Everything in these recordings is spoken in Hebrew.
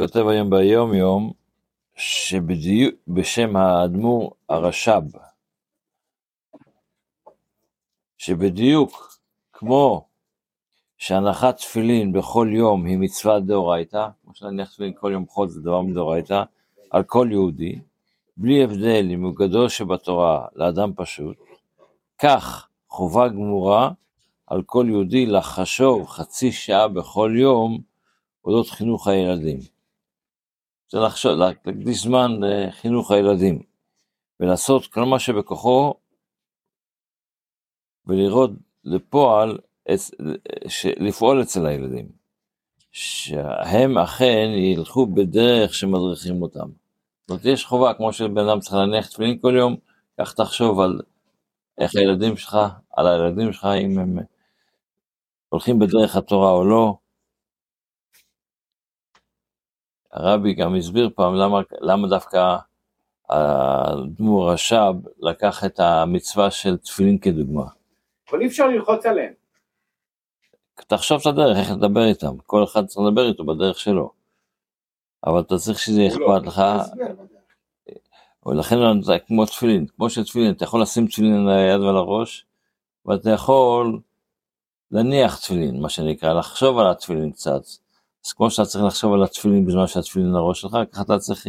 כותב היום ביום יום, שבדיוק בשם האדמו"ר הרש"ב, שבדיוק כמו שהנחת תפילין בכל יום היא מצווה דאורייתא, כמו שנניח תפילין כל יום חול זה דבר מדאורייתא, על כל יהודי, בלי הבדל אם הוא גדול שבתורה לאדם פשוט, כך חובה גמורה על כל יהודי לחשוב חצי שעה בכל יום אודות חינוך הילדים. זה לחשוב, להקדיש זמן לחינוך הילדים, ולעשות כל מה שבכוחו, ולראות לפועל, לפעול אצל הילדים, שהם אכן ילכו בדרך שמדריכים אותם. זאת אומרת, יש חובה, כמו שבן אדם צריך להניח תפילין כל יום, כך תחשוב על איך הילדים שלך, על הילדים שלך, אם הם הולכים בדרך התורה או לא. הרבי גם הסביר פעם למה, למה דווקא הדמור רש"ב לקח את המצווה של תפילין כדוגמה. אבל אי אפשר ללחוץ עליהם. תחשוב את הדרך, איך לדבר איתם, כל אחד צריך לדבר איתו בדרך שלו. אבל אתה צריך שזה לא, אכפת לך, ולכן זה כמו תפילין, כמו שתפילין, אתה יכול לשים תפילין על היד ועל הראש, ואתה יכול להניח תפילין, מה שנקרא, לחשוב על התפילין קצת. אז כמו שאתה צריך לחשוב על התפילין בזמן שהתפילין הראש שלך, ככה אתה צריך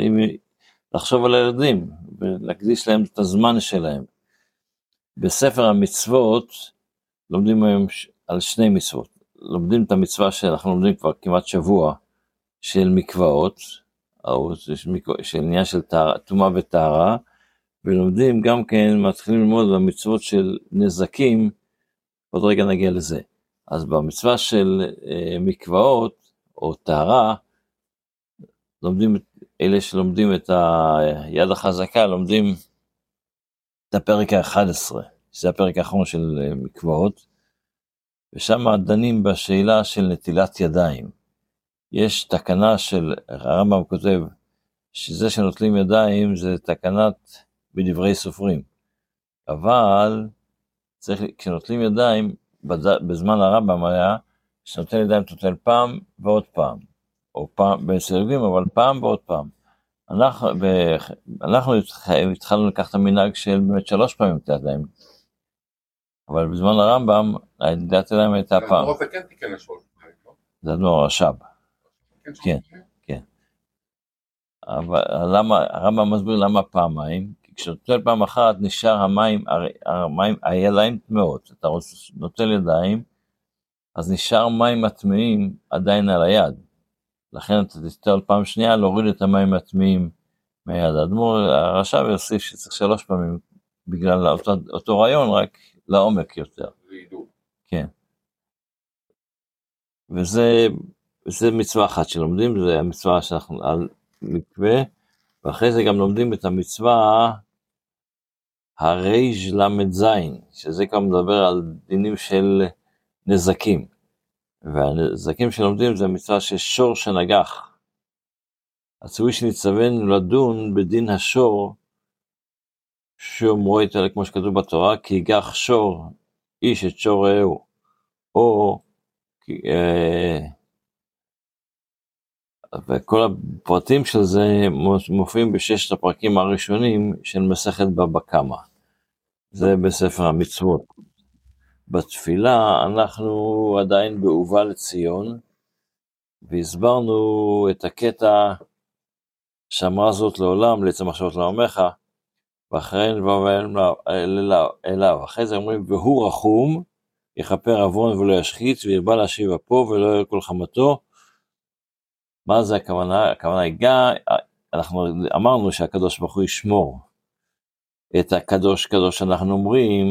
לחשוב על הילדים, ולהקדיש להם את הזמן שלהם. בספר המצוות לומדים היום על שני מצוות. לומדים את המצווה שאנחנו לומדים כבר כמעט שבוע, של מקוואות, או של עניין של טומאה וטהרה, ולומדים גם כן, מתחילים ללמוד במצוות של נזקים, עוד רגע נגיע לזה. אז במצווה של אה, מקוואות, או טהרה, לומדים, אלה שלומדים את היד החזקה, לומדים את הפרק ה-11, שזה הפרק האחרון של אה, מקוואות, ושם דנים בשאלה של נטילת ידיים. יש תקנה של, הרמב"ם כותב, שזה שנוטלים ידיים זה תקנת בדברי סופרים. אבל צריך, כשנוטלים ידיים, בזמן הרמב"ם היה, שנוטל ידיים נוטל פעם ועוד פעם, או פעם בסרגים, אבל פעם ועוד פעם. אנחנו, אנחנו התחלנו לקחת את המנהג של באמת שלוש פעמים את הידיים. אבל בזמן הרמב"ם, נטילת ידיים הייתה פעם. כן זה הדבר הרש"ב. כן, כן. אבל למה, הרמב"ם מסביר למה פעמיים, כי כשנוטל פעם אחת נשאר המים, המים, הידיים טמאות, אתה רוצה, נוטל ידיים, אז נשאר מים הטמאים עדיין על היד. לכן אתה תסתכל פעם שנייה להוריד את המים הטמאים מהיד. האדמו"ר הרש"ב יוסיף שצריך שלוש פעמים בגלל אותו, אותו רעיון, רק לעומק יותר. כן. וזה וזה מצווה אחת שלומדים, זה המצווה שאנחנו על מקווה, ואחרי זה גם לומדים את המצווה הרי"ז, שזה כבר מדבר על דינים של נזקים. והנזקים שלומדים זה המצווה של שור שנגח. הציווי שנצטווינו לדון בדין השור, שאומרו איתה כמו שכתוב בתורה, כי יגח שור איש את שור רעהו, או אה, וכל הפרטים של זה מופיעים בששת הפרקים הראשונים של מסכת בבא קמא. זה בספר המצוות. בתפילה אנחנו עדיין באובה לציון, והסברנו את הקטע שאמרה זאת לעולם, לעצם מחשבות לעמך, ואחריהן נבואם אליו. אחרי זה אומרים, והוא רחום, יכפר עוון ולא ישחית, וירבה להשיב אפו ולא יראה כל חמתו, מה זה הכוונה? הכוונה היא גם, אנחנו אמרנו שהקדוש ברוך הוא ישמור את הקדוש קדוש אנחנו אומרים,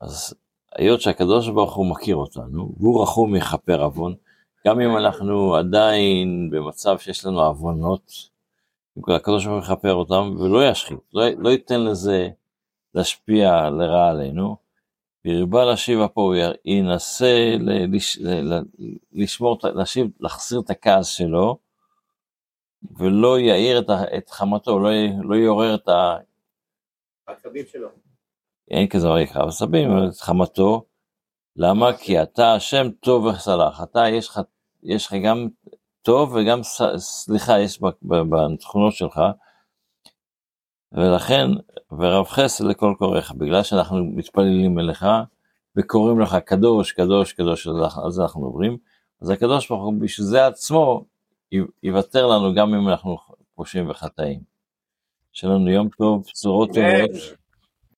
אז היות שהקדוש ברוך הוא מכיר אותנו, והוא רחום יכפר עוון, גם אם אנחנו עדיין במצב שיש לנו עוונות, הקדוש ברוך הוא יכפר אותם ולא ישחית, לא, לא ייתן לזה להשפיע לרע עלינו, והרבה להשיב פה, הוא ינסה לשמור, להשיב, להחזיר את הכעס שלו, ולא יאיר את, את חמתו, לא, לא יעורר את ה... שלו. אין דבר יקרא עשבים, את חמתו. למה? כי אתה השם טוב וסלח. אתה, יש לך, יש לך גם טוב וגם סליחה יש בתכונות שלך. ולכן, ורב חסד לכל קוראיך, בגלל שאנחנו מתפללים אליך וקוראים לך קדוש, קדוש, קדוש, אנחנו- אז אנחנו אומרים, אז הקדוש ברוך הוא בשביל זה עצמו יוותר לנו גם אם אנחנו פושעים וחטאים. שיהיה לנו יום טוב, בשורות טובות.